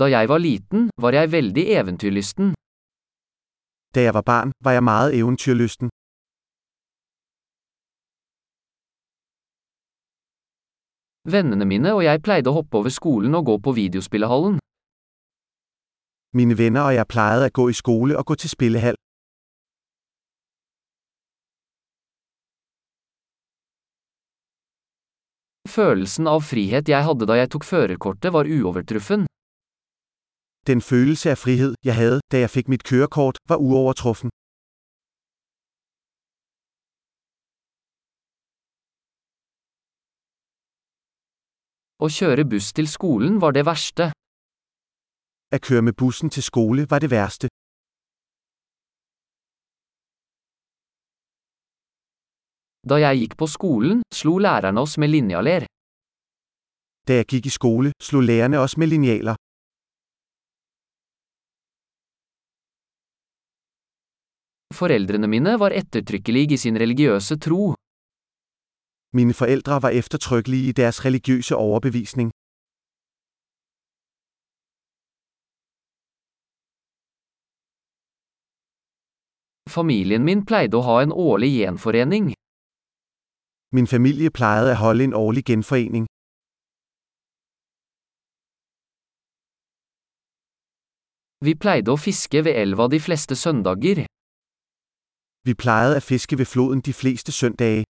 Da jeg var liten, var jeg veldig eventyrlysten. Da jeg var barn, var jeg meget eventyrlysten. Vennene mine og jeg pleide å hoppe over skolen og gå på videospillehallen. Mine venner og jeg pleide å gå i skole og gå til spillehal. Følelsen av frihet jeg hadde da jeg tok førerkortet var uovertruffen. Den følelse af frihed, jeg havde, da jeg fik mit kørekort, var uovertruffen. Å kjøre buss til skolen var det verste. At køre med bussen til skole var det værste. Da jeg gikk på skolen, slo lærerne oss med linjaler. Da jeg gikk i skole, slo lærerne oss med linealer. Foreldrene mine var ettertrykkelige i sin religiøse tro. Mine foreldre var eftertrykkelige i deres religiøse overbevisning. Familien min pleide å ha en årlig gjenforening. Min familie pleide å holde en årlig genforening. Vi pleide å fiske ved elva de fleste søndager. Vi plejede at fiske ved floden de fleste søndage.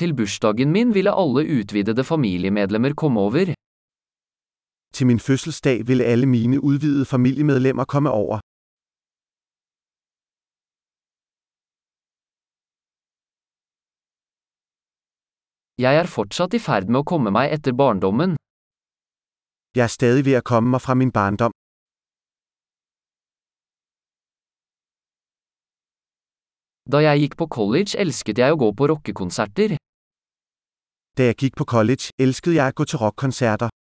Til bursdagen min ville alle utvidede familiemedlemmer komme over. Til min fødselsdag ville alle mine udvidede familiemedlemmer komme over. Jeg er fortsatt i ferd med å komme meg etter barndommen. Jeg er stadig ved at komme mig fra min barndom. Da jeg gikk på college elsket jeg å gå på rockekonserter. Da jeg gikk på college, elsket jeg å gå til rockkonserter.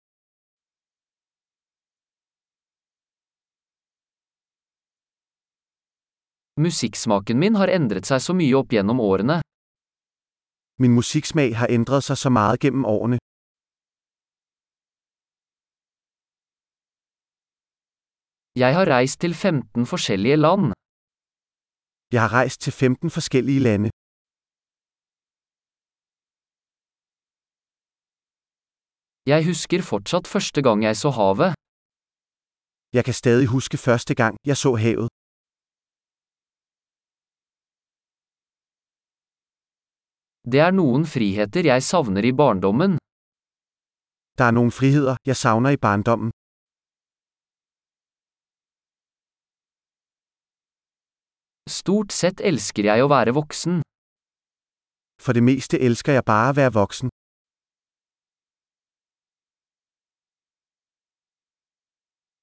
Musikksmaken min har endret seg så mye opp gjennom årene. Min musikksmak har endret seg så mye gjennom årene. Jeg har reist til 15 forskjellige land. Jeg har rejst til 15 forskellige lande. Jeg husker fortsatt første gang jeg så havet. Jeg kan stadig huske første gang, jeg så havet. Det er noen friheter jeg savner i barndommen. Der er noen friheter jeg savner i barndommen. Stort sett elsker jeg å være voksen. For det meste elsker jeg bare å være voksen.